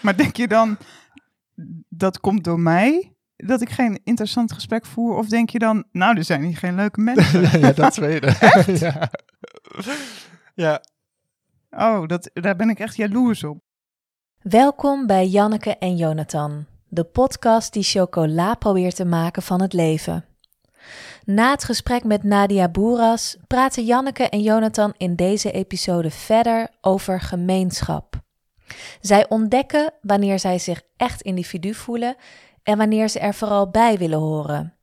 Maar denk je dan, dat komt door mij, dat ik geen interessant gesprek voer? Of denk je dan, nou, er zijn hier geen leuke mensen? ja, dat tweede. ja. ja. Oh, dat, daar ben ik echt jaloers op. Welkom bij Janneke en Jonathan, de podcast die chocola probeert te maken van het leven. Na het gesprek met Nadia Boeras praten Janneke en Jonathan in deze episode verder over gemeenschap. Zij ontdekken wanneer zij zich echt individu voelen en wanneer ze er vooral bij willen horen.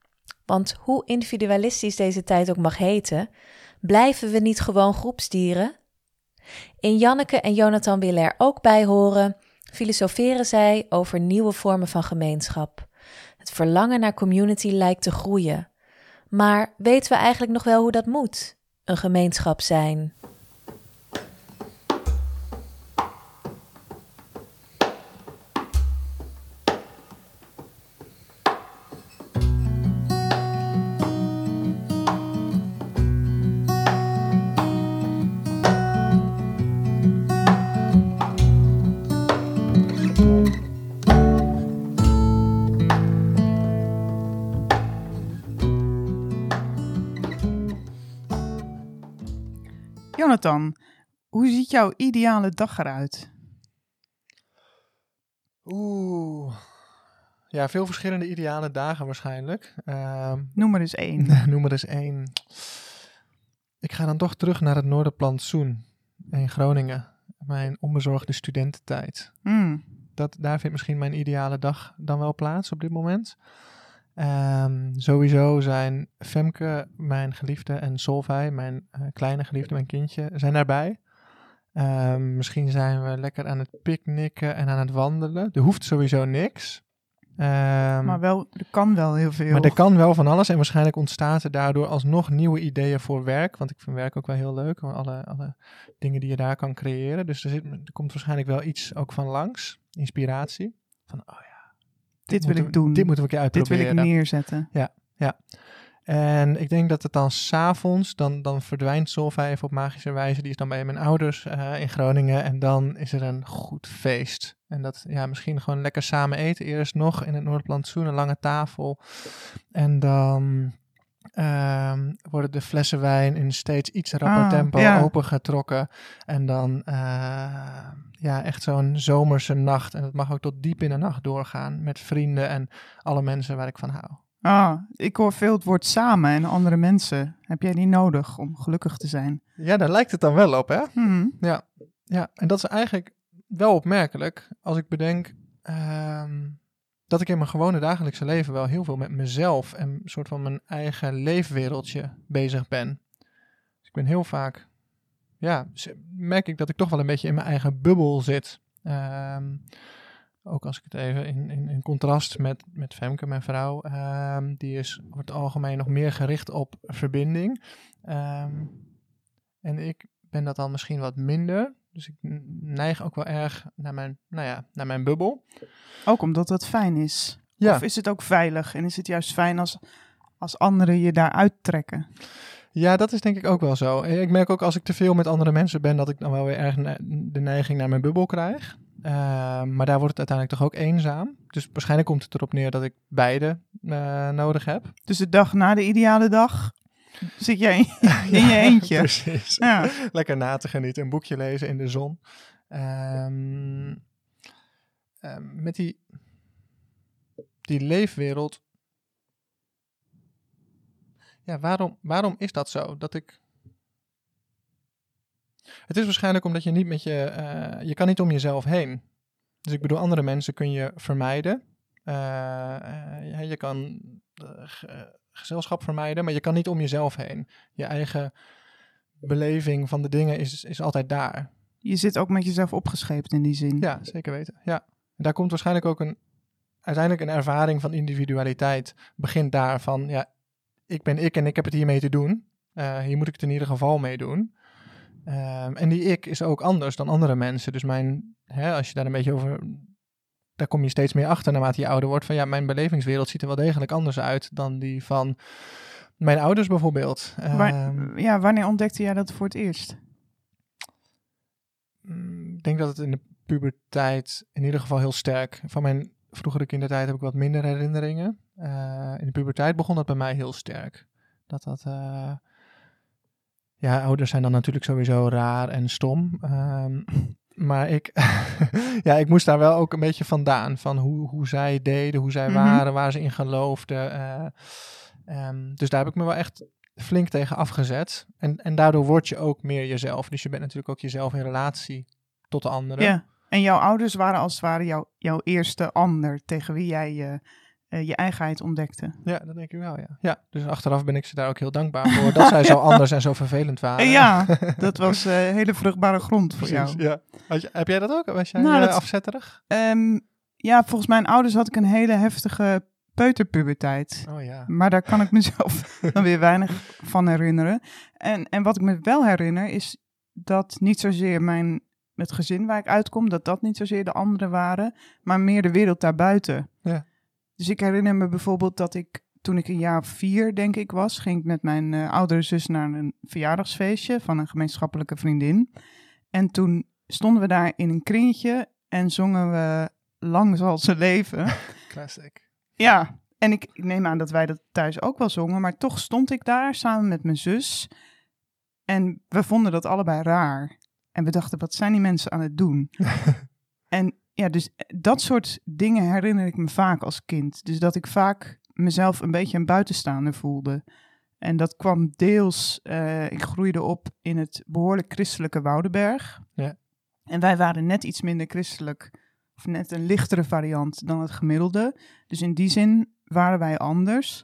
Want hoe individualistisch deze tijd ook mag heten, blijven we niet gewoon groepsdieren? In Janneke en Jonathan willen er ook bij horen, filosoferen zij over nieuwe vormen van gemeenschap. Het verlangen naar community lijkt te groeien. Maar weten we eigenlijk nog wel hoe dat moet? Een gemeenschap zijn. Jonathan, hoe ziet jouw ideale dag eruit? Oeh. Ja, veel verschillende ideale dagen waarschijnlijk. Ehm, Noem er eens één. noem er eens één. Ik ga dan toch terug naar het Noorderplantsoen in Groningen. Mijn onbezorgde studententijd. Hmm. Dat, daar vindt misschien mijn ideale dag dan wel plaats op dit moment. Ehm, sowieso zijn Femke, mijn geliefde, en Solvij, mijn eh, kleine geliefde, mijn kindje, zijn daarbij. Ehm, misschien zijn we lekker aan het picknicken en aan het wandelen. Er hoeft sowieso niks. Ehm, Maar wel, er kan wel heel veel. maar er kan wel van alles en waarschijnlijk ontstaat er daardoor alsnog nieuwe ideeën voor werk. Want ik vind werk ook wel heel leuk, alle, alle dingen die je daar kan creëren. Dus er, zit, er komt waarschijnlijk wel iets ook van langs, inspiratie. Van, oh dit wil ik doen. Dit moeten we een keer Dit wil uitproberen. ik neerzetten. En ik denk dat het dan s'avonds, dan, dan verdwijnt Solvij even op magische wijze. Die is dan bij mijn ouders eh, in Groningen. En dan is er een goed feest. En dat, ja, misschien gewoon lekker samen eten eerst nog in het Noordplantsoen, een lange tafel. En dan ehm, worden de flessen wijn in steeds iets rapper Ah, tempo ja. opengetrokken. En dan, eh, ja, echt zo'n zomerse nacht. En dat mag ook tot diep in de nacht doorgaan met vrienden en alle mensen waar ik van hou. Ah, ik hoor veel het woord samen en andere mensen. Heb jij die nodig om gelukkig te zijn? Ja, daar lijkt het dan wel op, hè? Hmm. Ja, ja. en dat is eigenlijk wel opmerkelijk als ik bedenk ehm, dat ik in mijn gewone dagelijkse leven wel heel veel met mezelf en soort van mijn eigen leefwereldje bezig ben. Dus ik ben heel vaak, ja, merk ik dat ik toch wel een beetje in mijn eigen bubbel zit. Ehm, ook als ik het even in, in, in contrast met, met Femke, mijn vrouw, ehm, die is over het algemeen nog meer gericht op verbinding. Ehm, en ik ben dat dan misschien wat minder. Dus ik neig ook wel erg naar mijn, nou ja, naar mijn bubbel. Ook omdat dat fijn is. Ja, Of is het ook veilig en is het juist fijn als, als anderen je daaruit trekken? ja, dat is denk ik ook wel zo. En Ik merk ook als ik te veel met andere mensen ben, dat ik dan wel weer erg de neiging naar mijn bubbel krijg. Ehm, maar daar wordt het uiteindelijk toch ook eenzaam. Dus waarschijnlijk komt het erop neer dat ik beide eh, nodig heb. Dus de dag na de ideale dag zit jij in, je eentje. Precies. Ja. Lekker na te genieten, een boekje lezen in de zon. Ehm, ehm, met die, die leefwereld. Ja, waarom, waarom is dat zo? Dat ik. Het is waarschijnlijk omdat je niet met je. eh, je kan niet om jezelf heen. Dus ik bedoel, andere mensen kun je vermijden. Eh, eh, je kan gezelschap vermijden, maar je kan niet om jezelf heen. Je eigen beleving van de dingen is, is altijd daar. Je zit ook met jezelf opgescheept in die zin. Ja, zeker weten. Ja. En daar komt waarschijnlijk ook een, uiteindelijk een ervaring van individualiteit. Begint daar van, ja, ik ben ik en ik heb het hiermee te doen. Eh, hier moet ik het in ieder geval mee doen. Ehm, en die ik is ook anders dan andere mensen. Dus mijn, hè, als je daar een beetje over, daar kom je steeds meer achter naarmate je ouder wordt. Van ja, mijn belevingswereld ziet er wel degelijk anders uit dan die van mijn ouders bijvoorbeeld. Waar- Ehm, ja, wanneer ontdekte jij dat voor het eerst? Mm, Ik denk dat het in de puberteit in ieder geval heel sterk. Van mijn vroegere kindertijd heb ik wat minder herinneringen. Uh, in de puberteit begon dat bij mij heel sterk. Dat dat... Uh, ja, ouders zijn dan natuurlijk sowieso raar en stom. Um, maar ik, ja, ik moest daar wel ook een beetje vandaan. Van hoe, hoe zij deden, hoe zij mm -hmm. waren, waar ze in geloofden. Uh, um, dus daar heb ik me wel echt flink tegen afgezet. En, en daardoor word je ook meer jezelf. Dus je bent natuurlijk ook jezelf in relatie tot de anderen. Ja, en jouw ouders waren als het ware jouw, jouw eerste ander tegen wie jij je, uh, je eigenheid ontdekte. Ja, dat denk ik wel, ja. ja. Dus achteraf ben ik ze daar ook heel dankbaar voor. dat zij zo anders en zo vervelend waren. Ja, dat was uh, hele vruchtbare grond voor Precies, jou. Ja. Je, heb jij dat ook? Was jij nou, dat, afzetterig? Um, ja, volgens mijn ouders had ik een hele heftige peuterpuberteit. Oh ja. Maar daar kan ik mezelf dan weer weinig van herinneren. En, en wat ik me wel herinner is dat niet zozeer mijn, het gezin waar ik uitkom, dat dat niet zozeer de anderen waren, maar meer de wereld daarbuiten. Ja. Dus ik herinner me bijvoorbeeld dat ik toen ik een jaar of vier, denk ik, was, ging ik met mijn uh, oudere zus naar een verjaardagsfeestje van een gemeenschappelijke vriendin. En toen stonden we daar in een kringetje en zongen we Lang zal ze leven. Classic. Ja, en ik, ik, neem aan dat wij dat thuis ook wel zongen, maar toch stond ik daar samen met mijn zus. En we vonden dat allebei raar. En we dachten, wat zijn die mensen aan het doen? en ja, dus dat soort dingen herinner ik me vaak als kind. Dus dat ik vaak mezelf een beetje een buitenstaander voelde. En dat kwam deels, uh, ik groeide op in het behoorlijk christelijke Woudenberg. Ja. En wij waren net iets minder christelijk of net een lichtere variant dan het gemiddelde. Dus in die zin waren wij anders.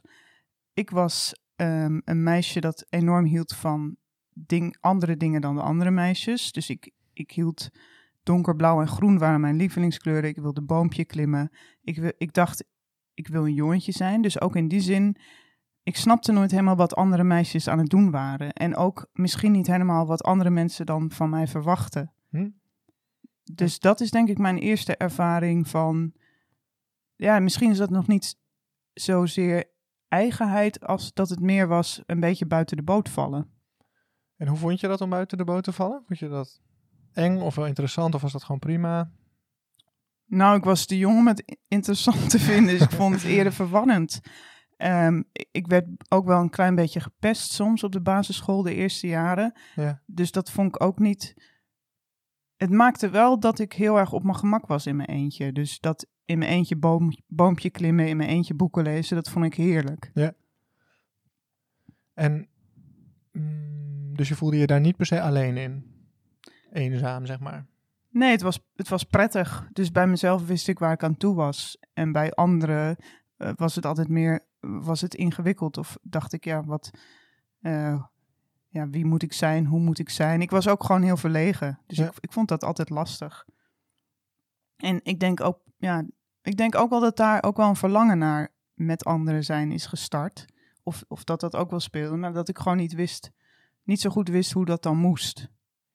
Ik was um, een meisje dat enorm hield van ding, andere dingen dan de andere meisjes. Dus ik, ik hield donkerblauw en groen waren mijn lievelingskleuren. Ik wilde boompje klimmen. Ik, ik dacht, ik wil een jongetje zijn. Dus ook in die zin, ik snapte nooit helemaal wat andere meisjes aan het doen waren. En ook misschien niet helemaal wat andere mensen dan van mij verwachten. Hm? Dus dat is denk ik mijn eerste ervaring van. Ja, misschien is dat nog niet zozeer eigenheid als dat het meer was een beetje buiten de boot vallen. En hoe vond je dat om buiten de boot te vallen? Vond je dat eng of wel interessant of was dat gewoon prima? Nou, ik was te jong om het interessant te vinden, dus ik vond het eerder verwarrend. Um, ik werd ook wel een klein beetje gepest soms op de basisschool de eerste jaren. Ja. Dus dat vond ik ook niet het maakte wel dat ik heel erg op mijn gemak was in mijn eentje. Dus dat in mijn eentje boom, boompje klimmen, in mijn eentje boeken lezen, dat vond ik heerlijk. Ja. En mm, dus je voelde je daar niet per se alleen in? Eenzaam, zeg maar. Nee, het was, het was prettig. Dus bij mezelf wist ik waar ik aan toe was. En bij anderen uh, was het altijd meer, was het ingewikkeld. Of dacht ik, ja, wat, uh, ja, wie moet ik zijn, hoe moet ik zijn. Ik was ook gewoon heel verlegen. Dus Ja. ik, ik vond dat altijd lastig. En ik denk ook, ja, ik denk ook wel dat daar ook wel een verlangen naar met anderen zijn is gestart. Of, of dat dat ook wel speelde, maar dat ik gewoon niet wist, niet zo goed wist hoe dat dan moest.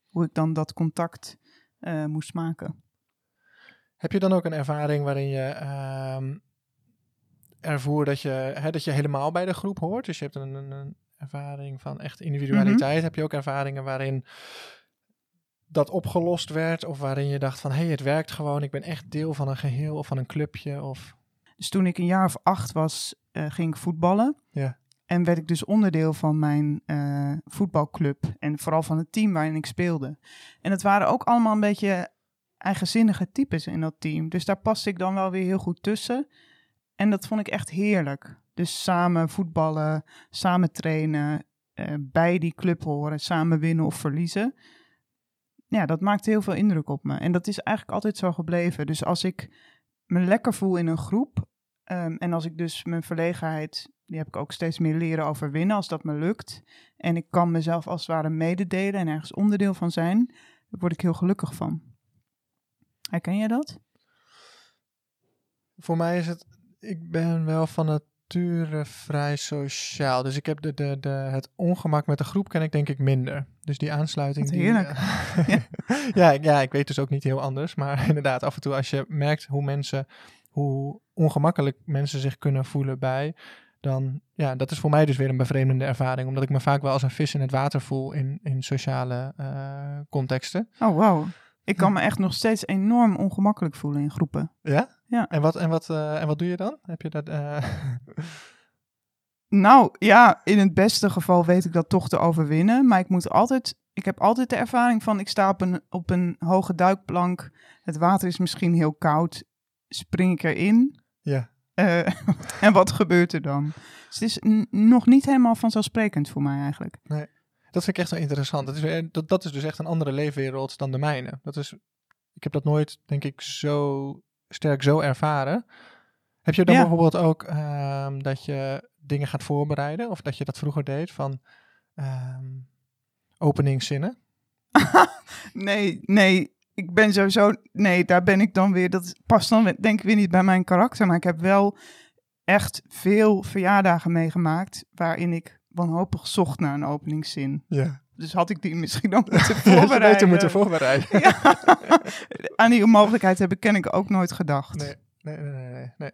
Hoe ik dan dat contact eh, moest maken. Heb je dan ook een ervaring waarin je ehm ervoer dat je, hè, dat je helemaal bij de groep hoort? Dus je hebt een, een, een ervaring van echt individualiteit. Heb je ook ervaringen waarin dat opgelost werd? Of waarin je dacht van, hé, hey, het werkt gewoon. Ik ben echt deel van een geheel of van een clubje? Of... Dus toen ik een jaar of acht was, eh, ging ik voetballen. Ja. En werd ik dus onderdeel van mijn eh, voetbalclub. En vooral van het team waarin ik speelde. En het waren ook allemaal een beetje eigenzinnige types in dat team. Dus daar paste ik dan wel weer heel goed tussen. En dat vond ik echt heerlijk. Dus samen voetballen, samen trainen, eh, bij die club horen, samen winnen of verliezen. Ja, dat maakte heel veel indruk op me. En dat is eigenlijk altijd zo gebleven. Dus als ik me lekker voel in een groep. Ehm, en als ik dus mijn verlegenheid, die heb ik ook steeds meer leren overwinnen als dat me lukt. En ik kan mezelf als het ware mededelen en ergens onderdeel van zijn. Daar word ik heel gelukkig van. Herken jij dat? Voor mij is het, ik ben wel van nature vrij sociaal. Dus ik heb de, de, de, het ongemak met de groep ken ik denk ik minder. Dus die aansluiting. Die, heerlijk. eh, ja, ja, ik weet dus ook niet heel anders. Maar inderdaad, af en toe als je merkt hoe mensen, hoe ongemakkelijk mensen zich kunnen voelen bij. Dan, ja, dat is voor mij dus weer een bevreemdende ervaring. Omdat ik me vaak wel als een vis in het water voel in, in sociale eh, contexten. Oh, wauw. Ik kan me echt nog steeds enorm ongemakkelijk voelen in groepen. Ja? Ja. En wat, en wat, eh, en wat doe je dan? Heb je dat... eh, Nou ja, in het beste geval weet ik dat toch te overwinnen. Maar ik moet altijd. Ik heb altijd de ervaring van ik sta op een, op een hoge duikplank. Het water is misschien heel koud. Spring ik erin? ja. Eh, en wat gebeurt er dan? Dus het is nog niet helemaal vanzelfsprekend voor mij eigenlijk. Dat vind ik echt wel interessant. Dat is, dat, dat is dus echt een andere leefwereld dan de mijne. Dat is, ik heb dat nooit, denk ik, zo sterk zo ervaren. Heb je dan Ja. bijvoorbeeld ook ehm, dat je dingen gaat voorbereiden? Of dat je dat vroeger deed van ehm, openingszinnen? Nee, nee. Ik ben sowieso. Nee, daar ben ik dan weer. Dat past dan denk ik weer niet bij mijn karakter. Maar ik heb wel echt veel verjaardagen meegemaakt. waarin ik wanhopig zocht naar een openingszin. Ja. Dus had ik die misschien ook moeten voorbereiden. beter moeten voorbereiden. Ja. Aan die mogelijkheid heb ik ken ik ook nooit gedacht. Nee, nee, nee, nee, nee,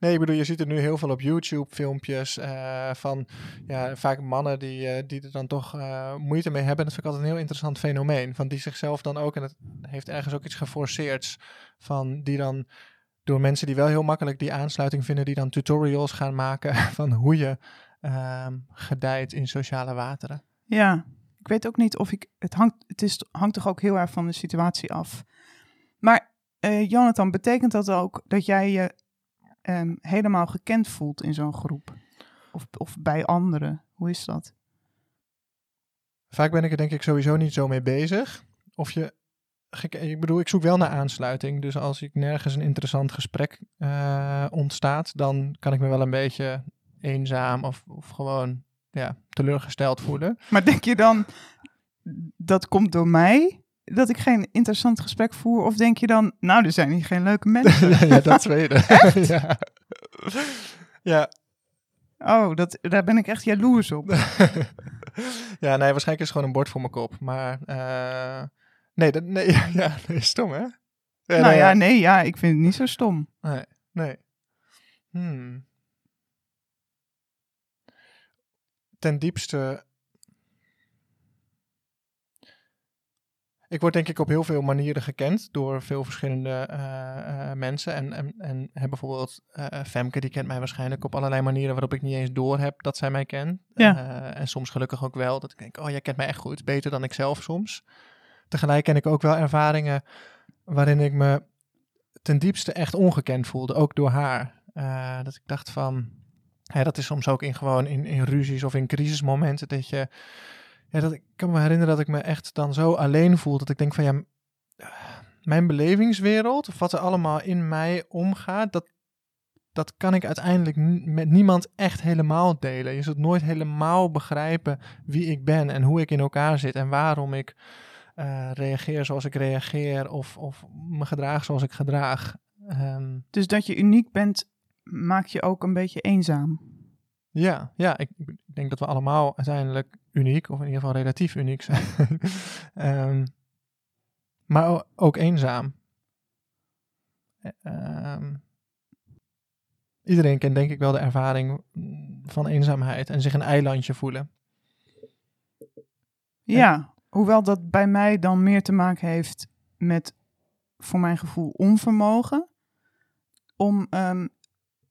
nee. Ik bedoel, je ziet er nu heel veel op YouTube filmpjes eh, van ja, vaak mannen die, eh, die er dan toch eh, moeite mee hebben. Dat vind ik altijd een heel interessant fenomeen. Van die zichzelf dan ook, en het heeft ergens ook iets geforceerds, van die dan door mensen die wel heel makkelijk die aansluiting vinden, die dan tutorials gaan maken van hoe je ehm, gedijt in sociale wateren. Ja, ik weet ook niet of ik. Het hangt, het is, hangt toch ook heel erg van de situatie af. Maar Jonathan, betekent dat ook dat jij je ehm, helemaal gekend voelt in zo'n groep? Of, of bij anderen? Hoe is dat? Vaak ben ik er denk ik sowieso niet zo mee bezig. Of je, ik bedoel, ik zoek wel naar aansluiting. Dus als ik nergens een interessant gesprek eh, ontstaat, dan kan ik me wel een beetje eenzaam of, of gewoon ja, teleurgesteld voelen. Maar denk je dan dat komt door mij? Dat ik geen interessant gesprek voer? Of denk je dan, nou, er zijn hier geen leuke mensen? ja, dat tweede. ja. ja. Oh, dat, daar ben ik echt jaloers op. ja, nee, waarschijnlijk is het gewoon een bord voor mijn kop. Maar eh, nee, dat, nee, ja, nee, stom hè? Ja, nou nee, ja, nee, ja, ik vind het niet zo stom. Nee, nee. Hmm. Ten diepste. Ik word denk ik op heel veel manieren gekend door veel verschillende eh, eh, mensen. En, en, en heb bijvoorbeeld eh, Femke, die kent mij waarschijnlijk op allerlei manieren waarop ik niet eens door heb dat zij mij kent. Ja. En soms gelukkig ook wel, dat ik denk, oh jij kent mij echt goed, beter dan ik zelf soms. Tegelijk ken ik ook wel ervaringen waarin ik me ten diepste echt ongekend voelde, ook door haar. Dat ik dacht van, hè, dat is soms ook in gewoon in, in ruzies of in crisismomenten dat je, dat ik kan me herinneren dat ik me echt dan zo alleen voel dat ik denk van ja, m- mijn belevingswereld of wat er allemaal in mij omgaat, dat, dat kan ik uiteindelijk met niemand echt helemaal delen. Je zult nooit helemaal begrijpen wie ik ben en hoe ik in elkaar zit en waarom ik eh, reageer zoals ik reageer of, of me gedraag zoals ik gedraag. Ehm, Dus dat je uniek bent, maakt je ook een beetje eenzaam. Ja, ja ik, ik denk dat we allemaal uiteindelijk uniek, of in ieder geval relatief uniek zijn. Ehm, maar ook eenzaam. Eh, ehm, iedereen kent denk ik wel de ervaring van eenzaamheid en zich een eilandje voelen. Ja, hoewel dat bij mij dan meer te maken heeft met, voor mijn gevoel, onvermogen. Om, ehm,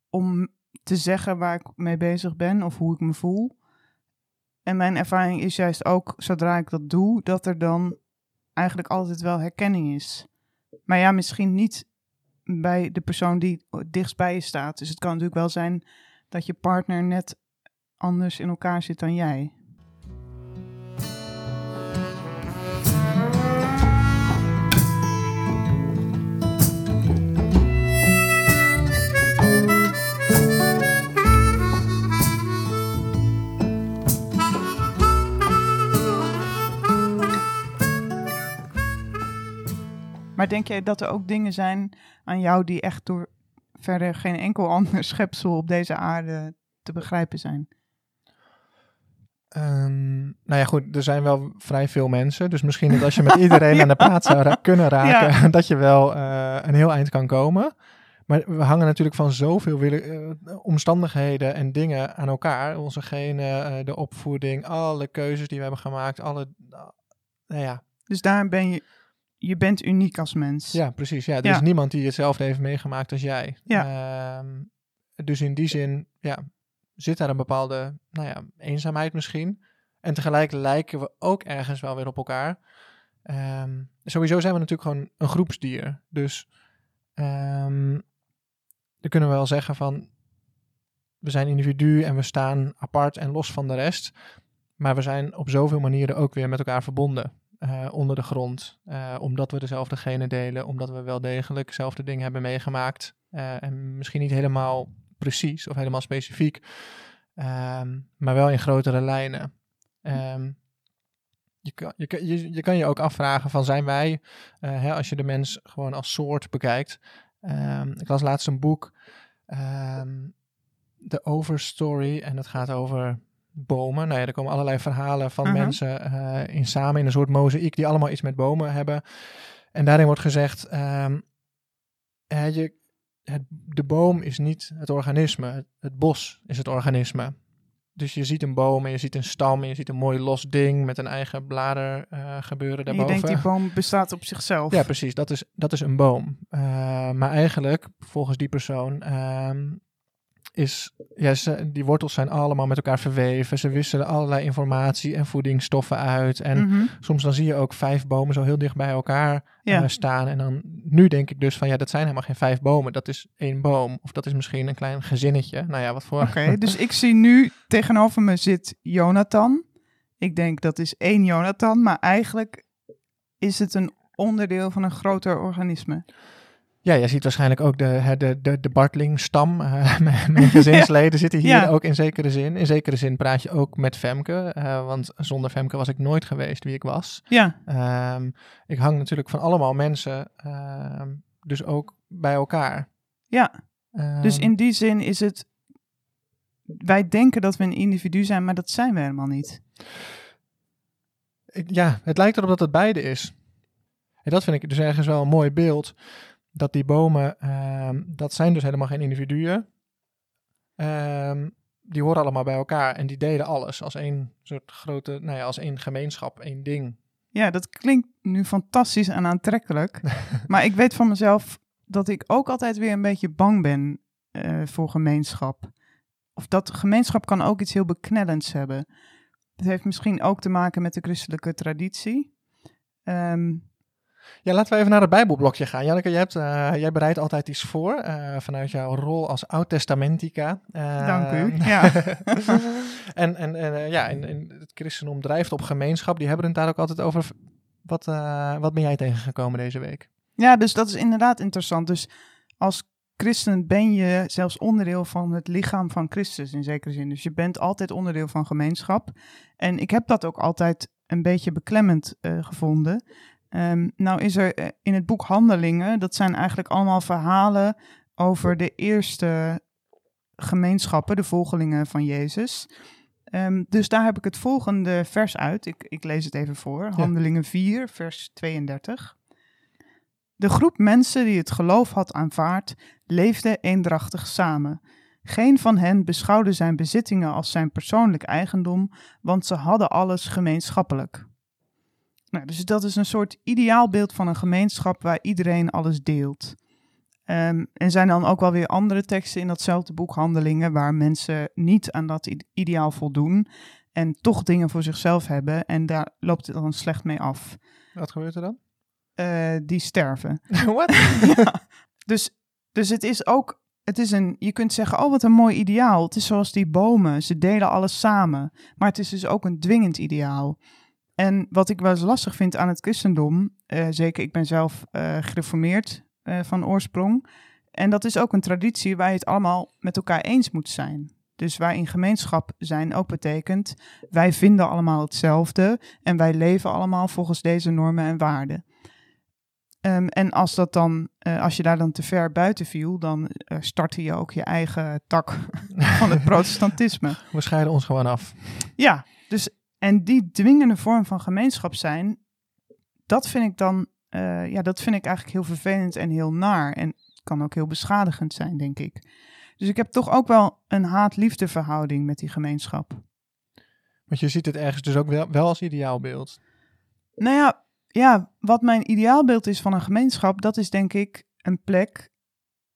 om te zeggen waar ik mee bezig ben of hoe ik me voel. En mijn ervaring is juist ook, zodra ik dat doe, dat er dan eigenlijk altijd wel herkenning is. Maar ja, misschien niet bij de persoon die dichtst bij je staat. Dus het kan natuurlijk wel zijn dat je partner net anders in elkaar zit dan jij. Maar denk jij dat er ook dingen zijn aan jou die echt door verder geen enkel ander schepsel op deze aarde te begrijpen zijn? Ehm, nou ja, goed, er zijn wel vrij veel mensen. Dus misschien dat als je met iedereen aan de praat zou ra- kunnen raken, dat je wel eh, een heel eind kan komen. Maar we hangen natuurlijk van zoveel eh, omstandigheden en dingen aan elkaar. Onze genen, eh, de opvoeding, alle keuzes die we hebben gemaakt. Alle, nou ja, Dus daar ben je je bent uniek als mens. Ja, precies. Ja, er Ja. is niemand die hetzelfde heeft meegemaakt als jij. Ja. Ehm, dus in die zin, ja, zit daar een bepaalde, nou ja, eenzaamheid misschien. En tegelijk lijken we ook ergens wel weer op elkaar. Ehm, sowieso zijn we natuurlijk gewoon een groepsdier. Dus ehm dan kunnen we wel zeggen van, we zijn individu en we staan apart en los van de rest. Maar we zijn op zoveel manieren ook weer met elkaar verbonden eh, onder de grond. eh, omdat we dezelfde genen delen, omdat we wel degelijk dezelfde dingen hebben meegemaakt. eh, en misschien niet helemaal precies of helemaal specifiek, ehm, maar wel in grotere lijnen. Ehm, je, kan, je, kan- je, je kan je ook afvragen van zijn wij, hè, als je de mens gewoon als soort bekijkt. Ehm, ik las laatst een boek, The Overstory, en dat gaat over bomen. Nou ja, er komen allerlei verhalen van Mhm. mensen eh, in samen in een soort mozaïek die allemaal iets met bomen hebben. En daarin wordt gezegd, ehm, hè, je, het, de boom is niet het organisme, het, het bos is het organisme. Dus je ziet een boom en je ziet een stam en je ziet een mooi los ding met een eigen blader eh, gebeuren En je daarboven. denkt, die boom bestaat op zichzelf. Ja, precies. Dat is, dat is een boom. Eh, maar eigenlijk, volgens die persoon, ehm, is, ja, ze, die wortels zijn allemaal met elkaar verweven. Ze wisselen allerlei informatie en voedingsstoffen uit. En Mhm. soms dan zie je ook vijf bomen zo heel dicht bij elkaar Ja. eh, staan. En dan, nu denk ik dus van, ja, dat zijn helemaal geen vijf bomen. Dat is één boom. Of dat is misschien een klein gezinnetje. Nou ja, wat voor... Oké, dus ik zie nu tegenover me zit Jonathan. Ik denk dat is één Jonathan, maar eigenlijk is het een onderdeel van een groter organisme. Ja, jij ziet waarschijnlijk ook de, hè, de, de, de Bartling-stam. eh, mijn gezinsleden zitten hier Ja. ook in zekere zin. In zekere zin praat je ook met Femke. eh, want zonder Femke was ik nooit geweest wie ik was. Ja, Ehm, ik hang natuurlijk van allemaal mensen, ehm, dus ook bij elkaar. ja. Dus Ehm, in die zin is het. Wij denken dat we een individu zijn, maar dat zijn we helemaal niet. ik- ja, het lijkt erop dat het beide is. En dat vind ik dus ergens wel een mooi beeld. Dat die bomen, ehm, dat zijn dus helemaal geen individuen. Ehm, die horen allemaal bij elkaar en die delen alles als één soort grote, nou ja, als één gemeenschap, één ding. Ja, dat klinkt nu fantastisch en aantrekkelijk. maar ik weet van mezelf dat ik ook altijd weer een beetje bang ben eh, voor gemeenschap. Of dat gemeenschap kan ook iets heel beknellends hebben. Het heeft misschien ook te maken met de christelijke traditie. Ehm, Ja, laten we even naar het Bijbelblokje gaan. Janneke, jij, hebt, eh, jij bereidt altijd iets voor eh, vanuit jouw rol als oud-testamentica. Eh, Dank u, ja. en en, en ja, en, en het christendom drijft op gemeenschap. Die hebben het daar ook altijd over. Wat, wat ben jij tegengekomen deze week? ja, dus dat is inderdaad interessant. Dus als christen ben je zelfs onderdeel van het lichaam van Christus in zekere zin. Dus je bent altijd onderdeel van gemeenschap. En ik heb dat ook altijd een beetje beklemmend gevonden. Ehm, nou is er eh, in het boek Handelingen, dat zijn eigenlijk allemaal verhalen over de eerste gemeenschappen, de volgelingen van Jezus. Ehm, dus daar heb ik het volgende vers uit. Ik, ik lees het even voor. Handelingen 4, vers 32. De groep mensen die het geloof had aanvaard, leefde eendrachtig samen. Geen van hen beschouwde zijn bezittingen als zijn persoonlijk eigendom, want ze hadden alles gemeenschappelijk. Nou, dus dat is een soort ideaalbeeld van een gemeenschap waar iedereen alles deelt. Ehm, er zijn dan ook wel weer andere teksten in datzelfde boek Handelingen waar mensen niet aan dat ideaal voldoen en toch dingen voor zichzelf hebben en daar loopt het dan slecht mee af. Wat gebeurt er dan? Eh, die sterven. Wat? ja. Dus, dus het is ook, het is een, je kunt zeggen, oh wat een mooi ideaal. Het is zoals die bomen, ze delen alles samen. Maar het is dus ook een dwingend ideaal. En wat ik wel eens lastig vind aan het christendom, eh, zeker ik ben zelf eh, gereformeerd eh, van oorsprong. En dat is ook een traditie waar je het allemaal met elkaar eens moet zijn. Dus waar in gemeenschap zijn ook betekent, wij vinden allemaal hetzelfde en wij leven allemaal volgens deze normen en waarden. Ehm, en als, dat dan, als je daar dan te ver buiten viel, dan eh, startte je ook je eigen tak van het protestantisme. We scheiden ons gewoon af. Ja, dus en die dwingende vorm van gemeenschap zijn, dat vind ik dan, eh, ja, dat vind ik eigenlijk heel vervelend en heel naar. En kan ook heel beschadigend zijn, denk ik. Dus ik heb toch ook wel een haat-liefde verhouding met die gemeenschap. Want je ziet het ergens dus ook wel, wel als ideaalbeeld. Nou ja, ja, wat mijn ideaalbeeld is van een gemeenschap, dat is denk ik een plek,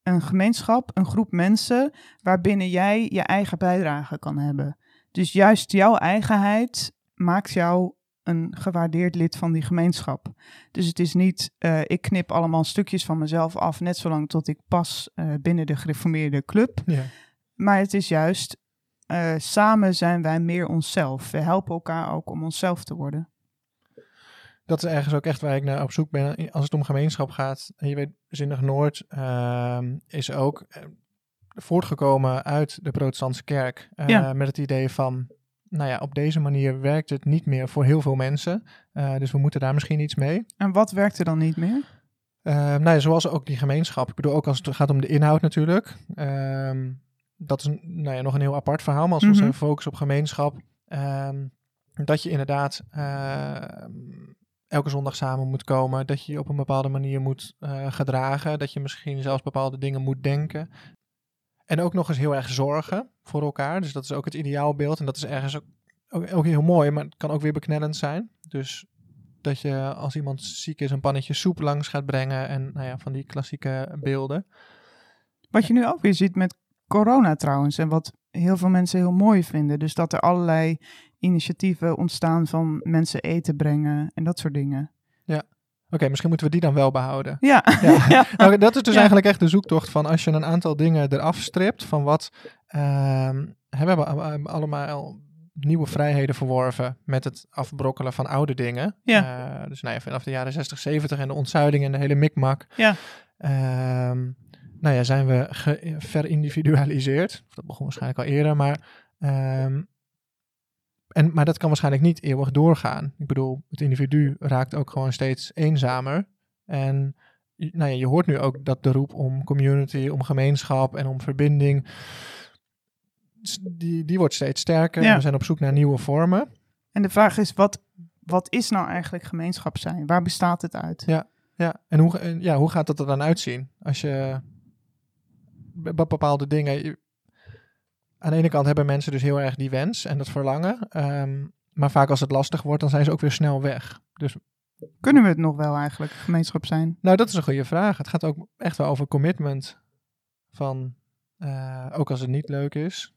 een gemeenschap, een groep mensen waarbinnen jij je eigen bijdrage kan hebben. Dus juist jouw eigenheid maakt jou een gewaardeerd lid van die gemeenschap. Dus het is niet, uh, ik knip allemaal stukjes van mezelf af, net zolang tot ik pas uh, binnen de gereformeerde club. Ja. Maar het is juist, uh, samen zijn wij meer onszelf. We helpen elkaar ook om onszelf te worden. Dat is ergens ook echt waar ik naar op zoek ben als het om gemeenschap gaat. Je weet, Zinnig Noord ehm, is ook voortgekomen uit de protestantse kerk. Ja. Met het idee van nou ja, op deze manier werkt het niet meer voor heel veel mensen. Uh, dus we moeten daar misschien iets mee. En wat werkt er dan niet meer? Uh, nou ja, zoals ook die gemeenschap. Ik bedoel, ook als het gaat om de inhoud natuurlijk. Uh, dat is nou ja, nog een heel apart verhaal. Maar als we mm -hmm. focussen op gemeenschap. Ehm, dat je inderdaad ehm, elke zondag samen moet komen. Dat je je op een bepaalde manier moet uh, gedragen. Dat je misschien zelfs bepaalde dingen moet denken. En ook nog eens heel erg zorgen voor elkaar. Dus dat is ook het ideaalbeeld. En dat is ergens ook, ook, ook, heel mooi, maar het kan ook weer beknellend zijn. Dus dat je als iemand ziek is een pannetje soep langs gaat brengen. En nou ja, van die klassieke beelden. Wat je nu ook weer ziet met corona trouwens. En wat heel veel mensen heel mooi vinden. Dus dat er allerlei initiatieven ontstaan van mensen eten brengen en dat soort dingen. Ja. Oké, misschien moeten we die dan wel behouden. Ja. ja. ja. Nou, dat is dus ja. eigenlijk echt de zoektocht van als je een aantal dingen eraf stript van wat... Uh, we hebben allemaal nieuwe vrijheden verworven met het afbrokkelen van oude dingen. Ja. Uh, dus nou ja, vanaf de jaren 60, 70 en de ontzuiling en de hele mikmak. Ja. Uh, nou ja, zijn we verindividualiseerd. Dat begon waarschijnlijk al eerder, maar... Um, en, maar dat kan waarschijnlijk niet eeuwig doorgaan. Ik bedoel, het individu raakt ook gewoon steeds eenzamer. En nou ja, je hoort nu ook dat de roep om community, om gemeenschap en om verbinding, die, die wordt steeds sterker. Ja. We zijn op zoek naar nieuwe vormen. En de vraag is, wat, wat is nou eigenlijk gemeenschap zijn? Waar bestaat het uit? Ja, ja. En hoe, ja, hoe gaat dat er dan uitzien? Als je bepaalde dingen aan de ene kant hebben mensen dus heel erg die wens en dat verlangen. Um, maar vaak als het lastig wordt, dan zijn ze ook weer snel weg. Dus kunnen we het nog wel eigenlijk gemeenschap zijn? Nou, dat is een goede vraag. Het gaat ook echt wel over commitment. Van uh, ook als het niet leuk is.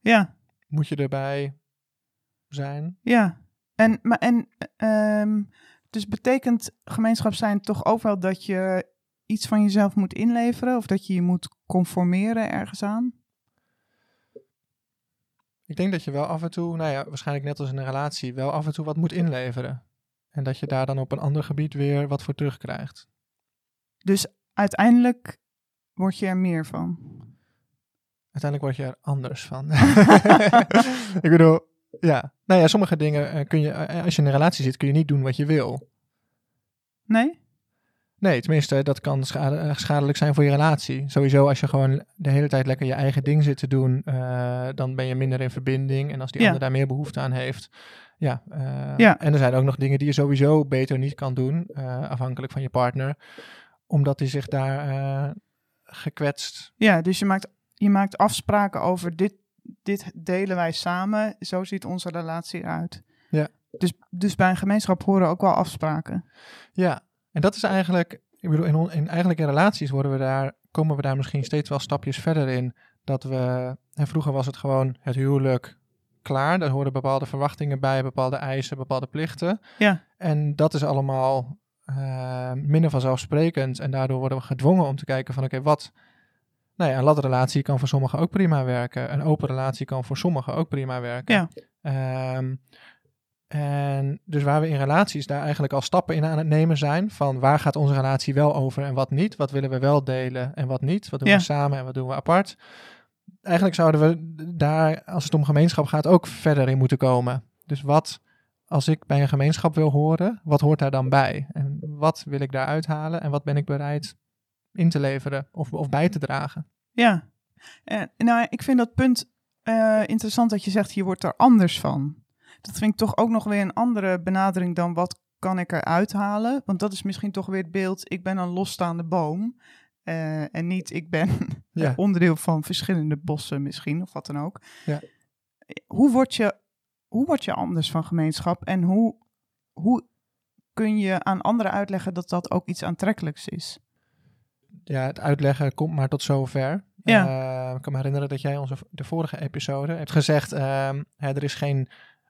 Ja. Moet je erbij zijn. Ja. En, maar, en um, dus betekent gemeenschap zijn toch ook wel dat je iets van jezelf moet inleveren? Of dat je je moet conformeren ergens aan? Ik denk dat je wel af en toe, nou ja, waarschijnlijk net als in een relatie, wel af en toe wat moet inleveren. En dat je daar dan op een ander gebied weer wat voor terugkrijgt. Dus uiteindelijk word je er meer van? Uiteindelijk word je er anders van. ik bedoel, ja. Nou ja, sommige dingen kun je, als je in een relatie zit, kun je niet doen wat je wil. Nee? Nee, tenminste, dat kan schade, schadelijk zijn voor je relatie. Sowieso, als je gewoon de hele tijd lekker je eigen ding zit te doen, uh, dan ben je minder in verbinding. En als die ja. ander daar meer behoefte aan heeft, ja, uh, ja. En er zijn ook nog dingen die je sowieso beter niet kan doen, uh, afhankelijk van je partner, omdat hij zich daar gekwetst. Ja, dus je maakt, je maakt afspraken over dit, dit delen wij samen, zo ziet onze relatie eruit. Ja. Dus, dus bij een gemeenschap horen ook wel afspraken. Ja, en dat is eigenlijk, ik bedoel, in, on, in eigenlijk in relaties worden we daar, komen we daar misschien steeds wel stapjes verder in. Dat we, en vroeger was het gewoon het huwelijk klaar. Daar hoorden bepaalde verwachtingen bij, bepaalde eisen, bepaalde plichten. Ja. En dat is allemaal uh, minder vanzelfsprekend. En daardoor worden we gedwongen om te kijken van oké, okay, wat... Nou ja, een lat relatie kan voor sommigen ook prima werken. Een open relatie kan voor sommigen ook prima werken. Ja. Um, en dus waar we in relaties daar eigenlijk al stappen in aan het nemen zijn. Van waar gaat onze relatie wel over en wat niet. Wat willen we wel delen en wat niet. Wat doen Ja. we samen en wat doen we apart. Eigenlijk zouden we daar, als het om gemeenschap gaat, ook verder in moeten komen. Dus wat, als ik bij een gemeenschap wil horen, wat hoort daar dan bij? En wat wil ik daar uithalen en wat ben ik bereid in te leveren of, of bij te dragen? Ja. En, nou, ik vind dat punt eh, interessant dat je zegt, je wordt er anders van. Dat vind ik toch ook nog weer een andere benadering dan wat kan ik eruit halen. Want dat is misschien toch weer het beeld, ik ben een losstaande boom. Uh, en niet, ik ben Ja. onderdeel van verschillende bossen misschien, of wat dan ook. Ja. Hoe, word je, hoe word je anders van gemeenschap en hoe, hoe kun je aan anderen uitleggen dat dat ook iets aantrekkelijks is? Ja, het uitleggen komt maar tot zover. Ja. Eh, ik kan me herinneren dat jij onze de vorige episode hebt gezegd, ehm, hè, er is geen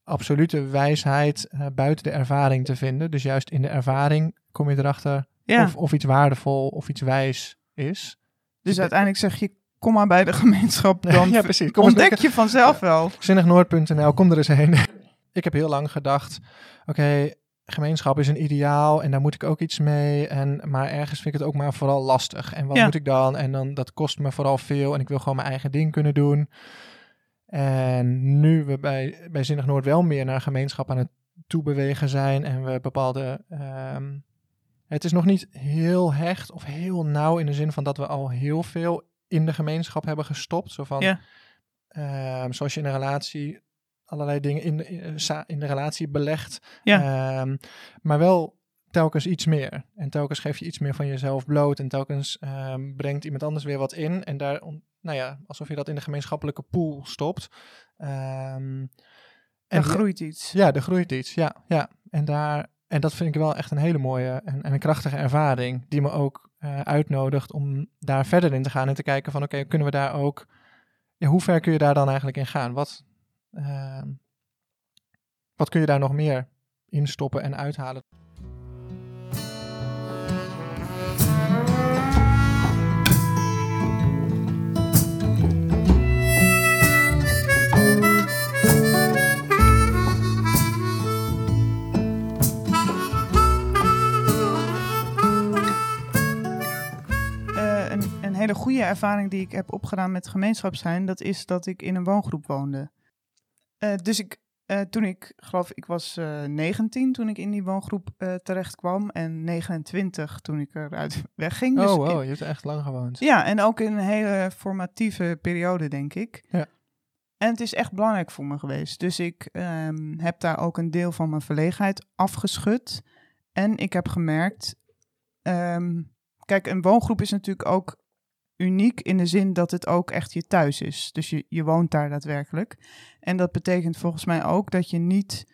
absolute wijsheid eh, buiten de ervaring te vinden. Dus juist in de ervaring kom je erachter Ja, of, of iets waardevol of iets wijs is. dus uiteindelijk zeg je, kom maar bij de gemeenschap, dan ja, precies. Kom ontdek je vanzelf wel. Zinnignoord.nl, kom er eens heen. ik heb heel lang gedacht, oké, gemeenschap is een ideaal en daar moet ik ook iets mee. En, maar ergens vind ik het ook maar vooral lastig. En wat Ja. moet ik dan? En dan, dat kost me vooral veel en ik wil gewoon mijn eigen ding kunnen doen. En nu we bij, bij Zinnig Noord wel meer naar gemeenschap aan het toebewegen zijn en we bepaalde... ehm, het is nog niet heel hecht of heel nauw in de zin van dat we al heel veel in de gemeenschap hebben gestopt. Zo van, Ja. Ehm, zoals je in een relatie allerlei dingen in de, in, in de relatie belegt. Ja. Ehm, maar wel telkens iets meer. En telkens geef je iets meer van jezelf bloot. En telkens brengt iemand anders weer wat in. En daar, nou ja, alsof je dat in de gemeenschappelijke pool stopt. Ehm, En er groeit iets. ja, er groeit iets. Ja, ja. En, daar, en dat vind ik wel echt een hele mooie en, en een krachtige ervaring. Die me ook eh, uitnodigt om daar verder in te gaan. En te kijken van oké, kunnen we daar ook... Ja, hoe ver kun je daar dan eigenlijk in gaan? Wat, ehm, wat kun je daar nog meer in stoppen en uithalen? Hele goede ervaring die ik heb opgedaan met gemeenschap zijn, dat is dat ik in een woongroep woonde. Eh, dus ik, eh, toen ik, geloof ik was eh 19 toen ik in die woongroep terecht kwam en 29 toen ik eruit wegging. Dus oh, wow, je hebt echt lang gewoond. ja, en ook in een hele formatieve periode, denk ik. Ja. En het is echt belangrijk voor me geweest. Dus ik ehm, heb daar ook een deel van mijn verlegenheid afgeschud. En ik heb gemerkt. ehm, kijk, een woongroep is natuurlijk ook uniek in de zin dat het ook echt je thuis is. Dus je, je woont daar daadwerkelijk. En dat betekent volgens mij ook dat je niet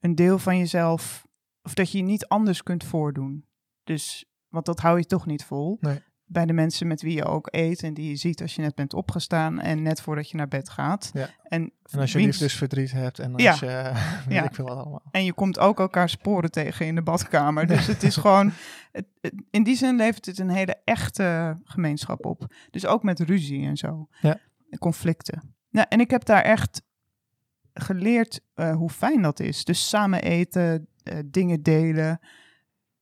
een deel van jezelf. of dat je je niet anders kunt voordoen. Dus, want dat hou je toch niet vol. Nee. Bij de mensen met wie je ook eet en die je ziet als je net bent opgestaan en net voordat je naar bed gaat. Ja. En, En als je wiens- liefdesverdriet hebt en als Ja. je... Ja. ik veel wat allemaal. en je komt ook elkaar sporen tegen in de badkamer. Dus het is gewoon, het, het- in die zin levert het een hele echte gemeenschap op. Dus ook met ruzie en zo. Ja. En conflicten. Nou, en ik heb daar echt geleerd eh, hoe fijn dat is. Dus samen eten, eh, dingen delen.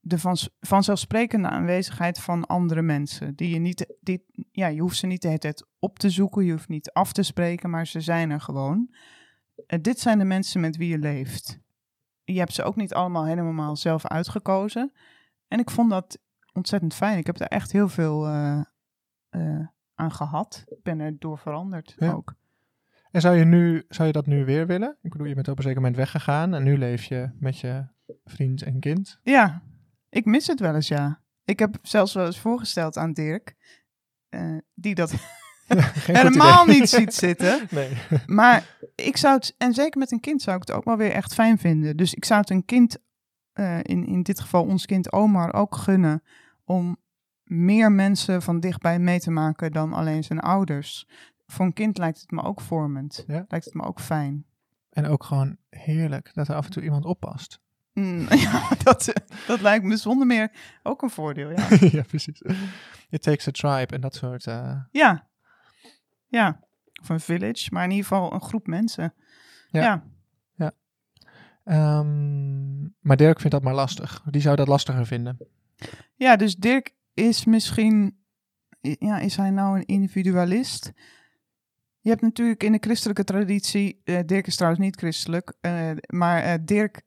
De van, vanzelfsprekende aanwezigheid van andere mensen. Die je niet, die, ja, je hoeft ze niet de hele tijd op te zoeken. Je hoeft niet af te spreken, maar ze zijn er gewoon. Eh, dit zijn de mensen met wie je leeft je hebt ze ook niet allemaal helemaal zelf uitgekozen. En ik vond dat ontzettend fijn. Ik heb daar echt heel veel eh, eh, aan gehad. Ik ben er door veranderd Ja. ook. En zou je, nu, zou je dat nu weer willen? Ik bedoel, je bent op een zeker moment weggegaan en nu leef je met je vriend en kind. Ja, ik mis het wel eens, ja. Ik heb zelfs wel eens voorgesteld aan Dirk, eh, die dat helemaal niet ziet zitten. Nee. Maar ik zou het, en zeker met een kind zou ik het ook wel weer echt fijn vinden. Dus ik zou het een kind, eh, in, in dit geval ons kind Omar, ook gunnen om meer mensen van dichtbij mee te maken dan alleen zijn ouders. Voor een kind lijkt het me ook vormend. Ja. Lijkt het me ook fijn. En ook gewoon heerlijk dat er af en toe iemand oppast. Mm, ja, dat, dat lijkt me zonder meer ook een voordeel. Ja, ja, precies. It takes a tribe en dat soort... eh, ja. ja. Of een village, maar in ieder geval een groep mensen. Ja. ja. ehm, maar Dirk vindt dat maar lastig. Die zou dat lastiger vinden. Ja, dus Dirk is misschien, ja, is hij nou een individualist? Je hebt natuurlijk in de christelijke traditie, eh, Dirk is trouwens niet christelijk, eh, maar Dirk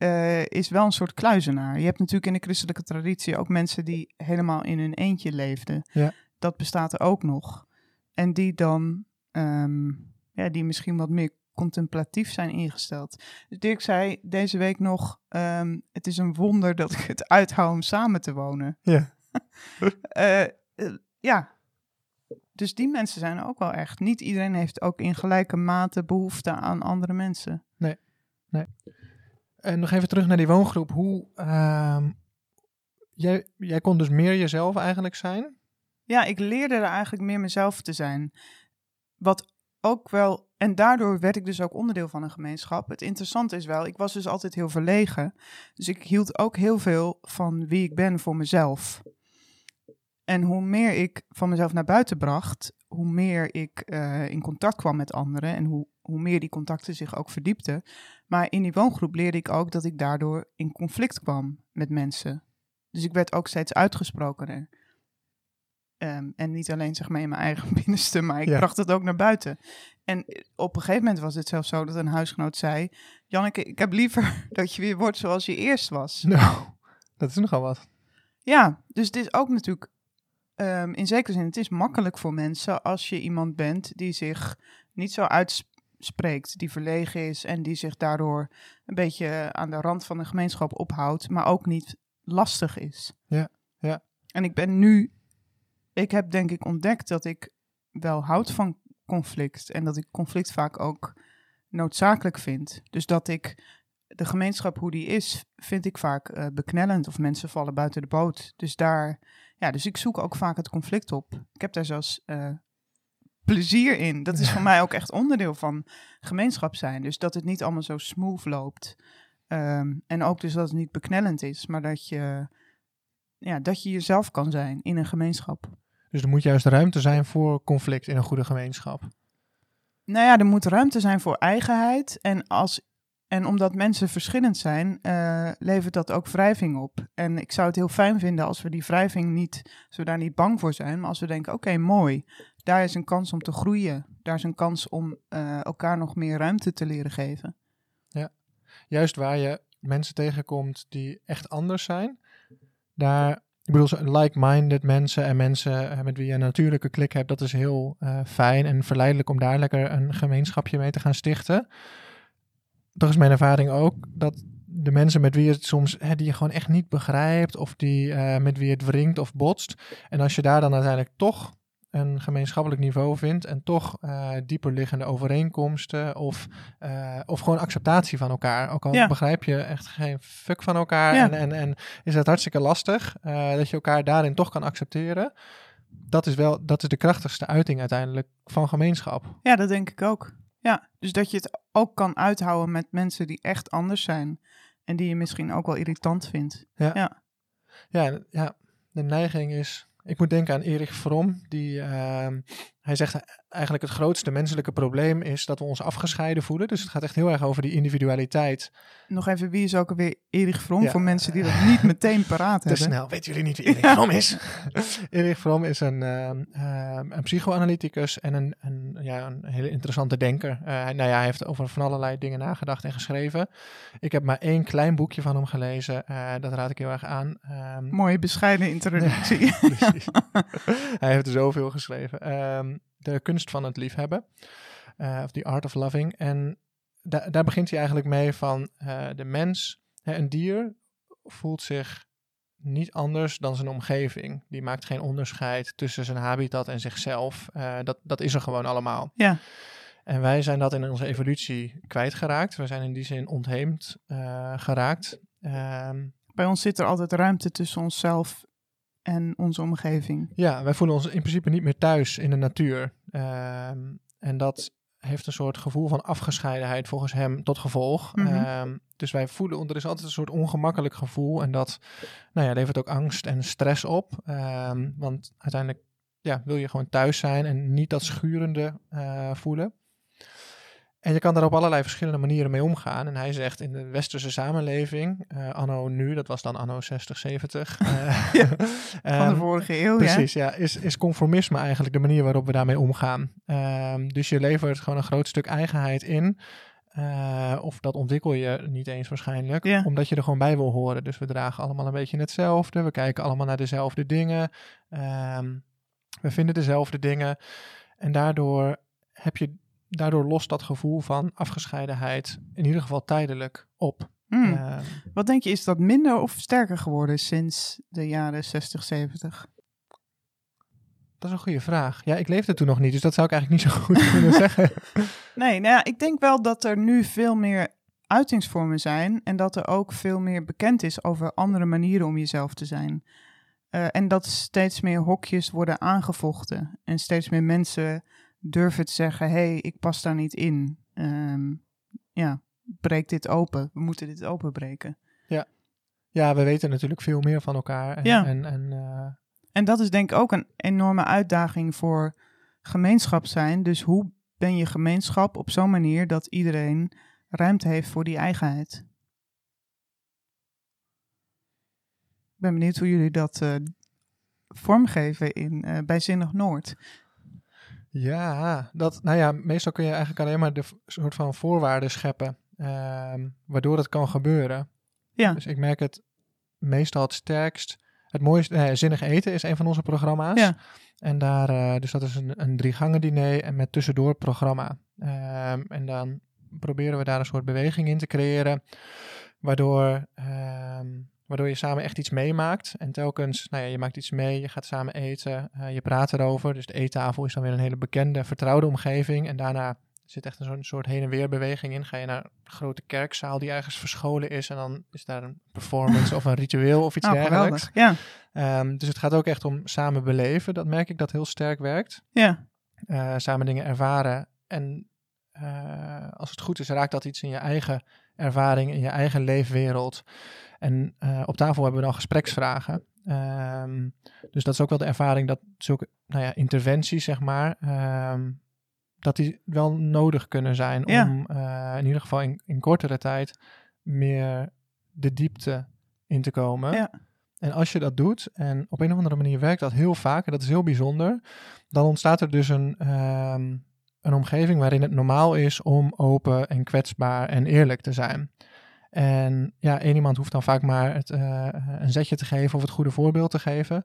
eh, is wel een soort kluizenaar. Je hebt natuurlijk in de christelijke traditie ook mensen die helemaal in hun eentje leefden. Ja. Dat bestaat er ook nog. En die dan, ehm, ja, die misschien wat meer contemplatief zijn ingesteld. Dus Dirk zei deze week nog, ehm, het is een wonder dat ik het uithoud om samen te wonen. Ja. Eh, eh, ja, dus die mensen zijn ook wel echt. Niet iedereen heeft ook in gelijke mate behoefte aan andere mensen. En nog even terug naar die woongroep. Hoe, ehm, jij, jij kon dus meer jezelf eigenlijk zijn? Ja, ik leerde er eigenlijk meer mezelf te zijn. Wat ook wel, en daardoor werd ik dus ook onderdeel van een gemeenschap. Het interessante is wel, ik was dus altijd heel verlegen. Dus ik hield ook heel veel van wie ik ben voor mezelf. En hoe meer ik van mezelf naar buiten bracht, hoe meer ik eh, in contact kwam met anderen en hoe, hoe meer die contacten zich ook verdiepten. Maar in die woongroep leerde ik ook dat ik daardoor in conflict kwam met mensen. Dus ik werd ook steeds uitgesprokener. Ehm, en niet alleen zeg maar in mijn eigen binnenste, maar ik Ja. bracht het ook naar buiten. En op een gegeven moment was het zelfs zo dat een huisgenoot zei: Janneke, ik heb liever dat je weer wordt zoals je eerst was. Nou, dat is nogal wat. Ja, dus het is ook natuurlijk ehm, in zekere zin, het is makkelijk voor mensen als je iemand bent die zich niet zo uitspreekt, die verlegen is en die zich daardoor een beetje aan de rand van de gemeenschap ophoudt, maar ook niet lastig is. Ja, ja. En ik ben nu, ik heb denk ik ontdekt dat ik wel houd van conflict en dat ik conflict vaak ook noodzakelijk vind. Dus dat ik de gemeenschap hoe die is, vind ik vaak eh, beknellend of mensen vallen buiten de boot. Dus daar, ja, dus ik zoek ook vaak het conflict op. Ik heb daar zelfs eh, plezier in. Dat is voor mij ook echt onderdeel van gemeenschap zijn. Dus dat het niet allemaal zo smooth loopt. Ehm, en ook dus dat het niet beknellend is, maar dat je, ja, dat je jezelf kan zijn in een gemeenschap. Dus er moet juist ruimte zijn voor conflict in een goede gemeenschap. Nou ja, er moet ruimte zijn voor eigenheid. En, als, en omdat mensen verschillend zijn, eh, levert dat ook wrijving op. En ik zou het heel fijn vinden als we die wrijving niet, als we daar niet bang voor zijn, maar als we denken, oké, mooi, daar is een kans om te groeien. Daar is een kans om eh, elkaar nog meer ruimte te leren geven. Juist waar je mensen tegenkomt die echt anders zijn. Daar, ik bedoel, like-minded mensen en mensen eh, met wie je een natuurlijke klik hebt, dat is heel eh, fijn en verleidelijk om daar lekker een gemeenschapje mee te gaan stichten. Toch is mijn ervaring ook dat de mensen met wie je het soms, hè, die je gewoon echt niet begrijpt, of die met wie het wringt of botst. En als je daar dan uiteindelijk toch een gemeenschappelijk niveau vindt en toch eh dieper liggende overeenkomsten of, eh, of gewoon acceptatie van elkaar. Ook al Ja. begrijp je echt geen fuck van elkaar Ja. en, en, en is het hartstikke lastig eh, dat je elkaar daarin toch kan accepteren. Dat is wel, dat is de krachtigste uiting uiteindelijk van gemeenschap. Ja, dat denk ik ook. Ja, dus dat je het ook kan uithouden met mensen die echt anders zijn. En die je misschien ook wel irritant vindt. Ja, en- ja, de neiging is. Ik moet denken aan Erich Fromm. Die, ehm, hij zegt eigenlijk het grootste menselijke probleem is dat we ons afgescheiden voelen. Dus het gaat echt heel erg over die individualiteit. Nog even, wie is ook alweer Erich Fromm? Ja. Voor mensen die dat niet meteen paraat Te hebben. snel, weten jullie niet wie Erich Fromm is? Erich Fromm is een, ehm, een psychoanalyticus en een, een, ja, een hele interessante denker. Hij- nou ja, hij heeft over van allerlei dingen nagedacht en geschreven. Ik heb maar één klein boekje van hem gelezen. eh, dat raad ik heel erg aan. Ehm, Mooie bescheiden introductie. Precies. hij heeft er zoveel geschreven. Ehm, de kunst van het liefhebben. eh, of The Art of Loving. En da- daar begint hij eigenlijk mee van eh, de mens, hè, een dier, voelt zich niet anders dan zijn omgeving. Die maakt geen onderscheid tussen zijn habitat en zichzelf. Eh, dat, dat is er gewoon allemaal. ja, En wij zijn dat in onze evolutie kwijtgeraakt. We zijn in die zin ontheemd geraakt. Ehm, bij ons zit er altijd ruimte tussen onszelf en onze omgeving. Ja, wij voelen ons in principe niet meer thuis in de natuur. Ehm, en dat heeft een soort gevoel van afgescheidenheid volgens hem tot gevolg. Mhm. Ehm, dus wij voelen, er is altijd een soort ongemakkelijk gevoel. En dat nou ja, levert ook angst en stress op. Ehm, want uiteindelijk ja, wil je gewoon thuis zijn en niet dat schurende eh, voelen. En je kan daar op allerlei verschillende manieren mee omgaan. En hij zegt in de westerse samenleving, eh, anno nu, dat was dan anno 60, 70. eh, Ja, Van ehm, de vorige eeuw, Precies, ja. Is, is conformisme eigenlijk de manier waarop we daarmee omgaan. Ehm, dus je levert gewoon een groot stuk eigenheid in. Eh, of dat ontwikkel je niet eens waarschijnlijk, Ja. omdat je er gewoon bij wil horen. Dus we dragen allemaal een beetje hetzelfde. We kijken allemaal naar dezelfde dingen. Ehm, we vinden dezelfde dingen. En daardoor heb je, daardoor lost dat gevoel van afgescheidenheid in ieder geval tijdelijk op. Hmm. Ehm, Wat denk je, is dat minder of sterker geworden sinds de jaren 60, 70? dat is een goede vraag. Ja, ik leefde toen nog niet, dus dat zou ik eigenlijk niet zo goed kunnen zeggen. Nee, nou ja, ik denk wel dat er nu veel meer uitingsvormen zijn en dat er ook veel meer bekend is over andere manieren om jezelf te zijn. Uh, en dat steeds meer hokjes worden aangevochten en steeds meer mensen durven te zeggen: hé, hey, ik pas daar niet in. Um, ja, breek dit open. We moeten dit openbreken. Ja. ja, we weten natuurlijk veel meer van elkaar. En, ja. en, en, uh... en dat is denk ik ook een enorme uitdaging voor gemeenschap zijn. Dus hoe ben je gemeenschap op zo'n manier dat iedereen ruimte heeft voor die eigenheid? Ik ben benieuwd hoe jullie dat uh, vormgeven in uh, Bijzinnig Noord. Ja, dat, nou ja, meestal kun je eigenlijk alleen maar de soort van voorwaarden scheppen, uh, waardoor het kan gebeuren. Ja. Dus ik merk het meestal het sterkst. Het mooiste, nee, Zinnig Eten is een van onze programma's. Ja. En daar, uh, dus dat is een, een drie gangen diner en met tussendoor programma. Um, en dan proberen we daar een soort beweging in te creëren, waardoor, um, waardoor je samen echt iets meemaakt. En telkens, nou ja, je maakt iets mee, je gaat samen eten, uh, je praat erover. Dus de eettafel is dan weer een hele bekende, vertrouwde omgeving. En daarna zit echt een soort heen en weer beweging in. Ga je naar een grote kerkzaal die ergens verscholen is en dan is daar een performance of een ritueel of iets oh, dergelijks. Ja. Um, dus het gaat ook echt om samen beleven. Dat merk ik dat heel sterk werkt. Ja. Uh, samen dingen ervaren. En uh, als het goed is, raakt dat iets in je eigen ervaring, in je eigen leefwereld. En uh, op tafel hebben we dan gespreksvragen. Um, dus dat is ook wel de ervaring dat zulke nou ja, interventies, zeg maar, um, dat die wel nodig kunnen zijn ja. om uh, in ieder geval in, in, kortere tijd meer de diepte in te komen. Ja. En als je dat doet, en op een of andere manier werkt dat heel vaak, en dat is heel bijzonder, dan ontstaat er dus een, um, een omgeving waarin het normaal is om open en kwetsbaar en eerlijk te zijn. En ja, één iemand hoeft dan vaak maar het, uh, een zetje te geven of het goede voorbeeld te geven.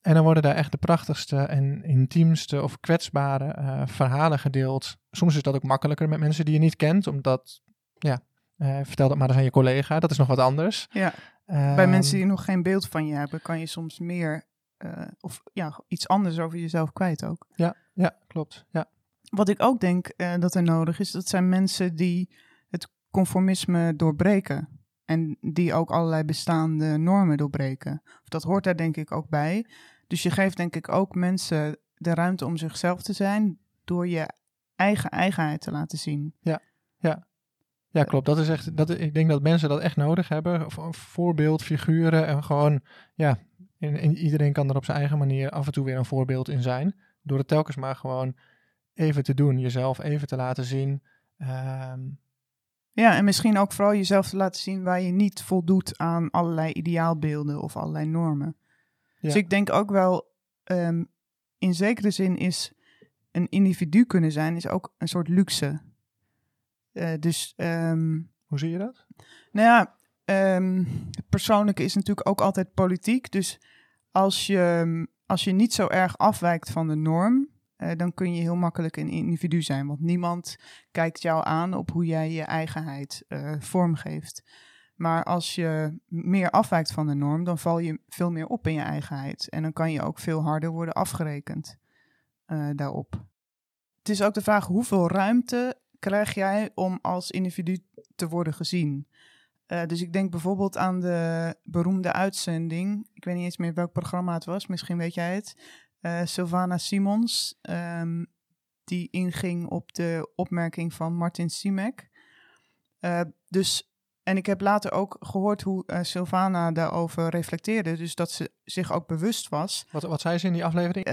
En dan worden daar echt de prachtigste en intiemste of kwetsbare uh, verhalen gedeeld. Soms is dat ook makkelijker met mensen die je niet kent, omdat, ja, uh, vertel dat maar eens aan je collega, dat is nog wat anders. Ja. Bij mensen die nog geen beeld van je hebben, kan je soms meer of ja, iets anders over jezelf kwijt ook. Ja, ja klopt. Ja. Wat ik ook denk uh, dat er nodig is, dat zijn mensen die het conformisme doorbreken. En die ook allerlei bestaande normen doorbreken. Dat hoort daar denk ik ook bij. Dus je geeft denk ik ook mensen de ruimte om zichzelf te zijn door je eigen eigenheid te laten zien. Ja, ja. Ja, klopt. Dat is echt, dat, ik denk dat mensen dat echt nodig hebben. Voorbeeld, figuren en gewoon, ja, en iedereen kan er op zijn eigen manier af en toe weer een voorbeeld in zijn. Door het telkens maar gewoon even te doen, jezelf even te laten zien. Um, ja, en misschien ook vooral jezelf te laten zien waar je niet voldoet aan allerlei ideaalbeelden of allerlei normen. Ja. Dus ik denk ook wel, um, in zekere zin is een individu kunnen zijn, is ook een soort luxe. Uh, dus. Um, Hoe zie je dat? Nou ja, um, het persoonlijke is natuurlijk ook altijd politiek. Dus als je, als je niet zo erg afwijkt van de norm, uh, dan kun je heel makkelijk een individu zijn. Want niemand kijkt jou aan op hoe jij je eigenheid uh, vormgeeft. Maar als je meer afwijkt van de norm, dan val je veel meer op in je eigenheid. En dan kan je ook veel harder worden afgerekend uh, daarop. Het is ook de vraag hoeveel ruimte krijg jij om als individu te worden gezien. Dus ik denk bijvoorbeeld aan de beroemde uitzending. Ik weet niet eens meer welk programma het was, misschien weet jij het. Uh, Sylvana Simons, um, die inging op de opmerking van Martin Simek. Uh, dus, en ik heb later ook gehoord hoe uh, Sylvana daarover reflecteerde. Dus dat ze zich ook bewust was. Wat, wat zei ze in die aflevering?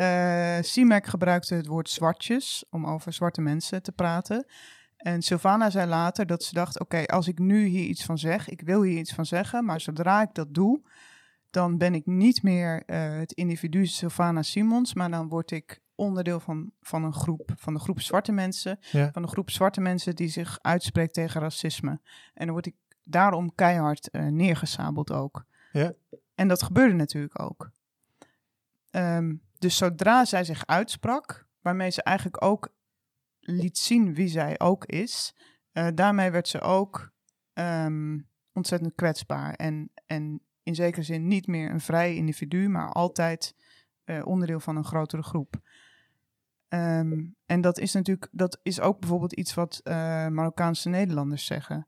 Simek gebruikte het woord zwartjes om over zwarte mensen te praten. En Sylvana zei later dat ze dacht: oké, okay, als ik nu hier iets van zeg, ik wil hier iets van zeggen, maar zodra ik dat doe, dan ben ik niet meer uh, het individu Sylvana Simons, maar dan word ik onderdeel van, van een groep, van de groep zwarte mensen, ja. van de groep zwarte mensen die zich uitspreekt tegen racisme. En dan word ik daarom keihard uh, neergesabeld ook. Ja. En dat gebeurde natuurlijk ook. Um, dus zodra zij zich uitsprak, waarmee ze eigenlijk ook liet zien wie zij ook is, uh, daarmee werd ze ook um, ontzettend kwetsbaar. En, en in zekere zin niet meer een vrij individu, maar altijd uh, onderdeel van een grotere groep. Um, en dat is natuurlijk, dat is ook bijvoorbeeld iets wat uh, Marokkaanse Nederlanders zeggen.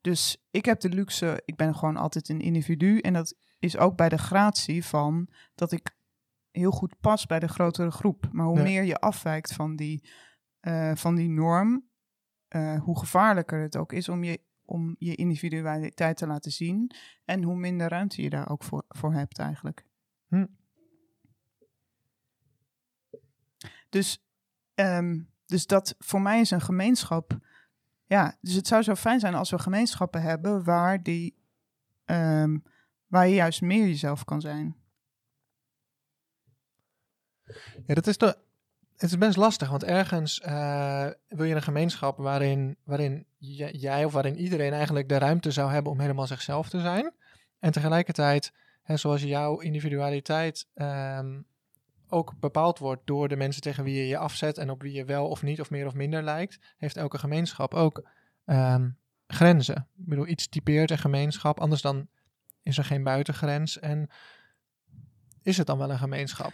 Dus ik heb de luxe, ik ben gewoon altijd een individu. En dat is ook bij de gratie van dat ik heel goed pas bij de grotere groep. Maar hoe meer je afwijkt van die, eh, van die norm, eh, hoe gevaarlijker het ook is om je, om je individualiteit te laten zien. En hoe minder ruimte je daar ook voor, voor hebt eigenlijk. Hm. Dus, ehm, dus dat voor mij is een gemeenschap. Ja, dus het zou zo fijn zijn als we gemeenschappen hebben waar, die, ehm, waar je juist meer jezelf kan zijn. Ja, dat is de, het is best lastig, want ergens eh, wil je een gemeenschap waarin, waarin jij of waarin iedereen eigenlijk de ruimte zou hebben om helemaal zichzelf te zijn. En tegelijkertijd, hè, zoals jouw individualiteit ehm, ook bepaald wordt door de mensen tegen wie je je afzet en op wie je wel of niet of meer of minder lijkt, heeft elke gemeenschap ook ehm, grenzen. Ik bedoel, iets typeert een gemeenschap, anders dan is er geen buitengrens en is het dan wel een gemeenschap?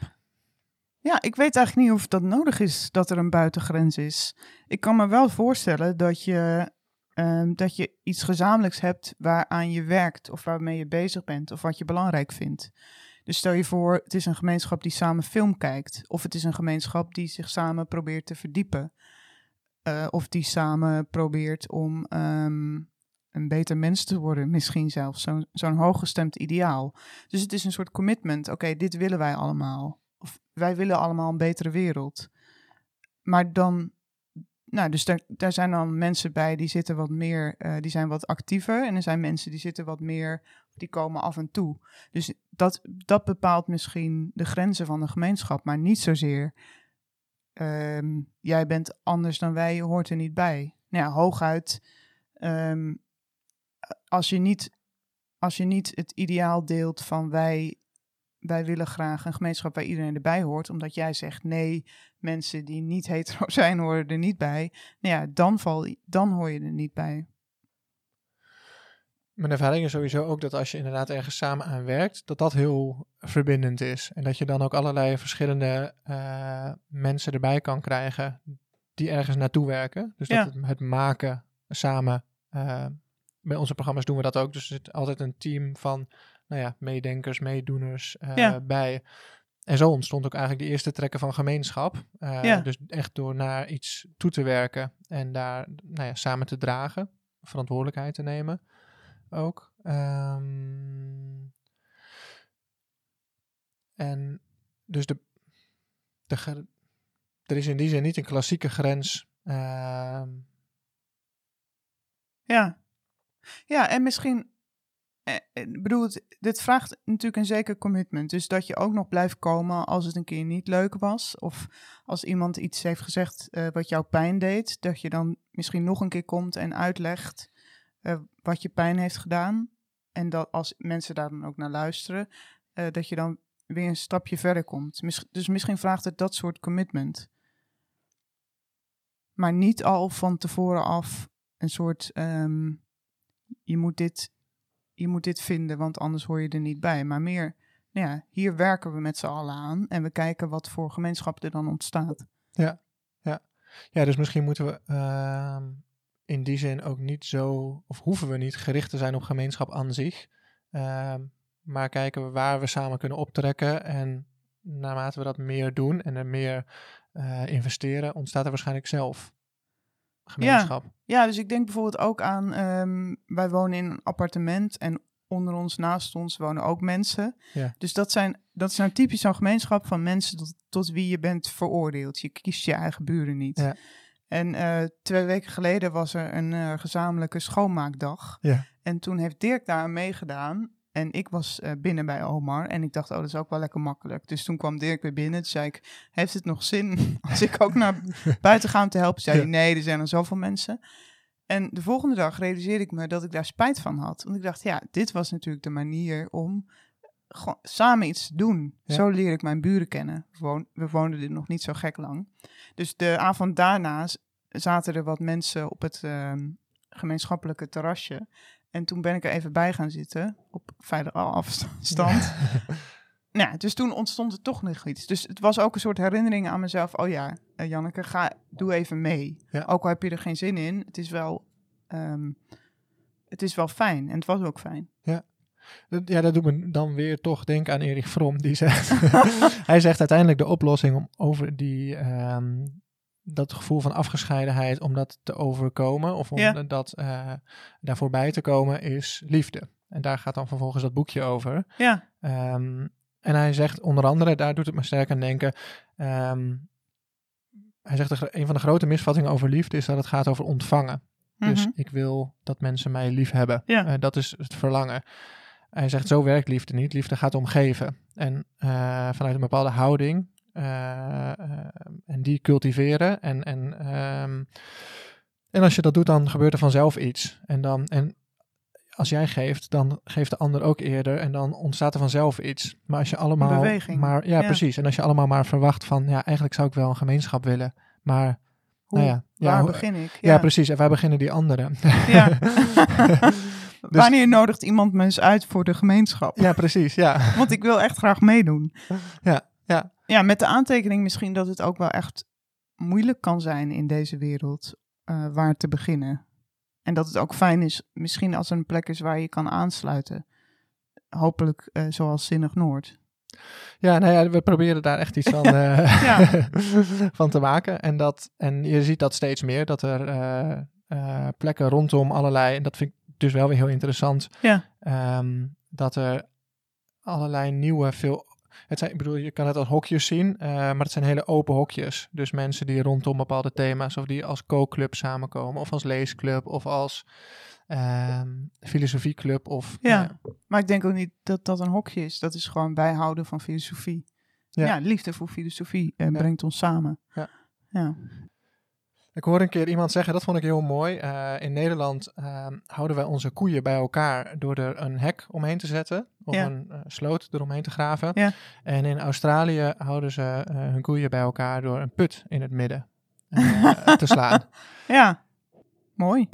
Ja, ik weet eigenlijk niet of dat nodig is dat er een buitengrens is. Ik kan me wel voorstellen dat je, ehm, dat je iets gezamenlijks hebt waaraan je werkt of waarmee je bezig bent of wat je belangrijk vindt. Dus stel je voor, het is een gemeenschap die samen film kijkt. Of het is een gemeenschap die zich samen probeert te verdiepen. Eh, of die samen probeert om ehm, een beter mens te worden, misschien zelfs. Zo'n zo'n hooggestemd ideaal. Dus het is een soort commitment. Oké, dit willen wij allemaal. Of wij willen allemaal een betere wereld. Maar dan, nou, dus daar, zijn dan mensen bij die zitten wat meer, eh, die zijn wat actiever. En er zijn mensen die zitten wat meer, die komen af en toe. Dus dat, dat bepaalt misschien de grenzen van de gemeenschap, maar niet zozeer. ehm, jij bent anders dan wij, je hoort er niet bij. Nou ja, hooguit, ehm, als, je niet, als je niet het ideaal deelt van wij wij willen graag een gemeenschap waar iedereen erbij hoort, omdat jij zegt nee, mensen die niet hetero zijn horen er niet bij. Nou ja, dan, val, dan hoor je er niet bij. Mijn ervaring is sowieso ook dat als je inderdaad ergens samen aan werkt, dat dat heel verbindend is. En dat je dan ook allerlei verschillende eh, mensen erbij kan krijgen die ergens naartoe werken. Dus Ja. dat het, het maken samen. eh, bij onze programma's doen we dat ook. Dus er zit altijd een team van nou ja, meedenkers, meedoeners Ja. bij. En zo ontstond ook eigenlijk de eerste trekken van gemeenschap. Eh, Ja. Dus echt door naar iets toe te werken en daar nou ja, samen te dragen, verantwoordelijkheid te nemen ook. Ehm, en dus de, de, er is in die zin niet een klassieke grens. ehm, Ja, ja en misschien, ik bedoel, dit vraagt natuurlijk een zeker commitment. Dus dat je ook nog blijft komen als het een keer niet leuk was. Of als iemand iets heeft gezegd eh, wat jou pijn deed, dat je dan misschien nog een keer komt en uitlegt eh, wat je pijn heeft gedaan. En dat als mensen daar dan ook naar luisteren, eh, dat je dan weer een stapje verder komt. Dus misschien vraagt het dat soort commitment. Maar niet al van tevoren af een soort, ehm, je, moet dit, je moet dit vinden, want anders hoor je er niet bij. Maar meer, nou ja, hier werken we met z'n allen aan en we kijken wat voor gemeenschap er dan ontstaat. ja, dus misschien moeten we ehm, in die zin ook niet zo, of hoeven we niet gericht te zijn op gemeenschap aan zich. Ehm, maar kijken we waar we samen kunnen optrekken. En naarmate we dat meer doen en er meer eh, investeren, ontstaat er waarschijnlijk zelf gemeenschap. Ja, dus ik denk bijvoorbeeld ook aan, ehm, wij wonen in een appartement en onder ons, naast ons wonen ook mensen. Ja. Dus dat, zijn, dat is nou typisch zo'n gemeenschap van mensen tot, tot wie je bent veroordeeld. Je kiest je eigen buren niet. Ja. En eh, twee weken geleden was er een eh, gezamenlijke schoonmaakdag. Ja. En toen heeft Dirk daar aan meegedaan. En ik was eh, binnen bij Omar. En ik dacht, oh, dat is ook wel lekker makkelijk. Dus toen kwam Dirk weer binnen. Toen zei ik, heeft het nog zin als ik ook naar buiten ga om te helpen? Zei Ja. hij, nee, er zijn er zoveel mensen. En de volgende dag realiseerde ik me dat ik daar spijt van had. Want ik dacht, ja, dit was natuurlijk de manier om gewoon samen iets te doen. Ja. Zo leer ik mijn buren kennen. We, woon- we woonden dit nog niet zo gek lang. Dus de avond daarna zaten er wat mensen op het ehm, gemeenschappelijke terrasje. En toen ben ik er even bij gaan zitten, op veilige afstand. Nou, ja, dus toen ontstond er toch nog iets. Dus het was ook een soort herinnering aan mezelf. Oh ja, eh, Janneke, ga, doe even mee. Ja. Ook al heb je er geen zin in. Het is wel, ehm, het is wel fijn. En het was ook fijn. Dat- Ja, dat doet me dan weer toch denken aan Erich Fromm. Die zegt, hij zegt uiteindelijk de oplossing om over die, ehm, dat gevoel van afgescheidenheid, om dat te overkomen of om Ja. dat eh, daar voorbij te komen, is liefde. En daar gaat dan vervolgens dat boekje over. Ja, Ehm, en hij zegt onder andere, daar doet het me sterk aan denken. ehm, hij zegt, een van de grote misvattingen over liefde is dat het gaat over ontvangen. Dus mhm. ik wil dat mensen mij lief hebben. Ja. Eh, dat is het verlangen. Hij zegt, zo werkt liefde niet. Liefde gaat om geven. En eh, vanuit een bepaalde houding. Eh, eh, en die cultiveren. En, en, ehm, en als je dat doet, dan gebeurt er vanzelf iets. En, dan, en als jij geeft, dan geeft de ander ook eerder. En dan ontstaat er vanzelf iets. Maar als je allemaal... beweging. Maar, ja, Ja. precies. En als je allemaal maar verwacht van... Ja, eigenlijk zou ik wel een gemeenschap willen. Maar... Hoe, nou ja, ja, waar hoe- begin ik? ja, precies. En wij beginnen die anderen. Ja. Dus- Wanneer nodigt iemand me eens uit voor de gemeenschap? Ja, precies. Ja. Want ik wil echt graag meedoen. Ja, ja. Ja, met de aantekening misschien dat het ook wel echt moeilijk kan zijn in deze wereld eh, waar te beginnen. En dat het ook fijn is, misschien als er een plek is waar je kan aansluiten. Hopelijk eh, zoals Zinnig Noord. Ja, nou ja, we proberen daar echt iets van, eh, Ja. van te maken. En, dat, en je ziet dat steeds meer, dat er plekken rondom allerlei, en dat vind ik dus wel weer heel interessant, Ja. ehm, dat er allerlei nieuwe, veel, het zijn, ik bedoel, je kan het als hokjes zien, eh, maar het zijn hele open hokjes. Dus mensen die rondom bepaalde thema's, of die als co-club samenkomen, of als leesclub, of als ehm, filosofieclub, of... Ja. nou ja, Maar ik denk ook niet dat dat een hokje is. Dat is gewoon bijhouden van filosofie. Ja. Ja, liefde voor filosofie eh, brengt ons samen. Ja. ja. Ik hoorde een keer iemand zeggen, dat vond ik heel mooi. eh, in Nederland ehm, houden wij onze koeien bij elkaar door er een hek omheen te zetten. Of Ja. een eh, sloot eromheen te graven. Ja. En in Australië houden ze eh, hun koeien bij elkaar door een put in het midden eh, te slaan. Ja, mooi.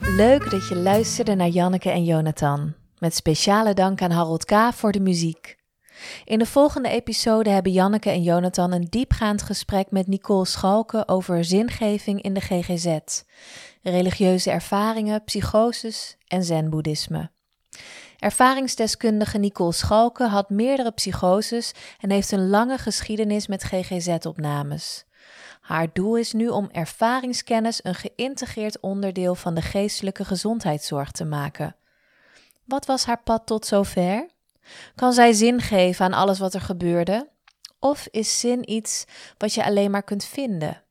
Leuk dat je luisterde naar Janneke en Jonathan. Met speciale dank aan Harold K. voor de muziek. In de volgende episode hebben Janneke en Jonathan een diepgaand gesprek met Nicole Schalke over zingeving in de GGZ, religieuze ervaringen, psychoses en zen-boeddhisme. Ervaringsdeskundige Nicole Schalke had meerdere psychoses en heeft een lange geschiedenis met GGZ-opnames. Haar doel is nu om ervaringskennis een geïntegreerd onderdeel van de geestelijke gezondheidszorg te maken. Wat was haar pad tot zover? Kan zij zin geven aan alles wat er gebeurde? Of is zin iets wat je alleen maar kunt vinden?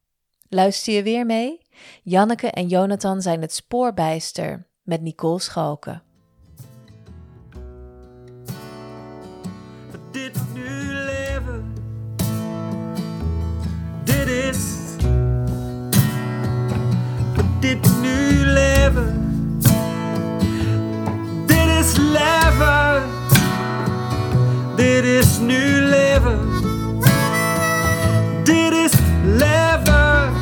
Luister je weer mee? Janneke en Jonathan zijn het spoorbijster met Nicole Schalke. dit nu leven. Dit is. Dit nu leven. Dit is leven. Dit is nu leven. Dit is leven.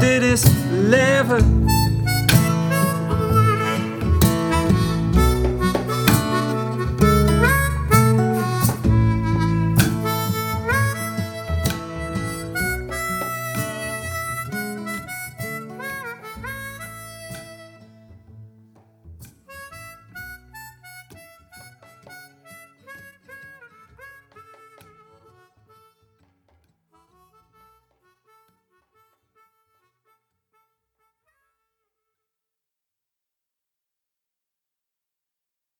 Dit is leven.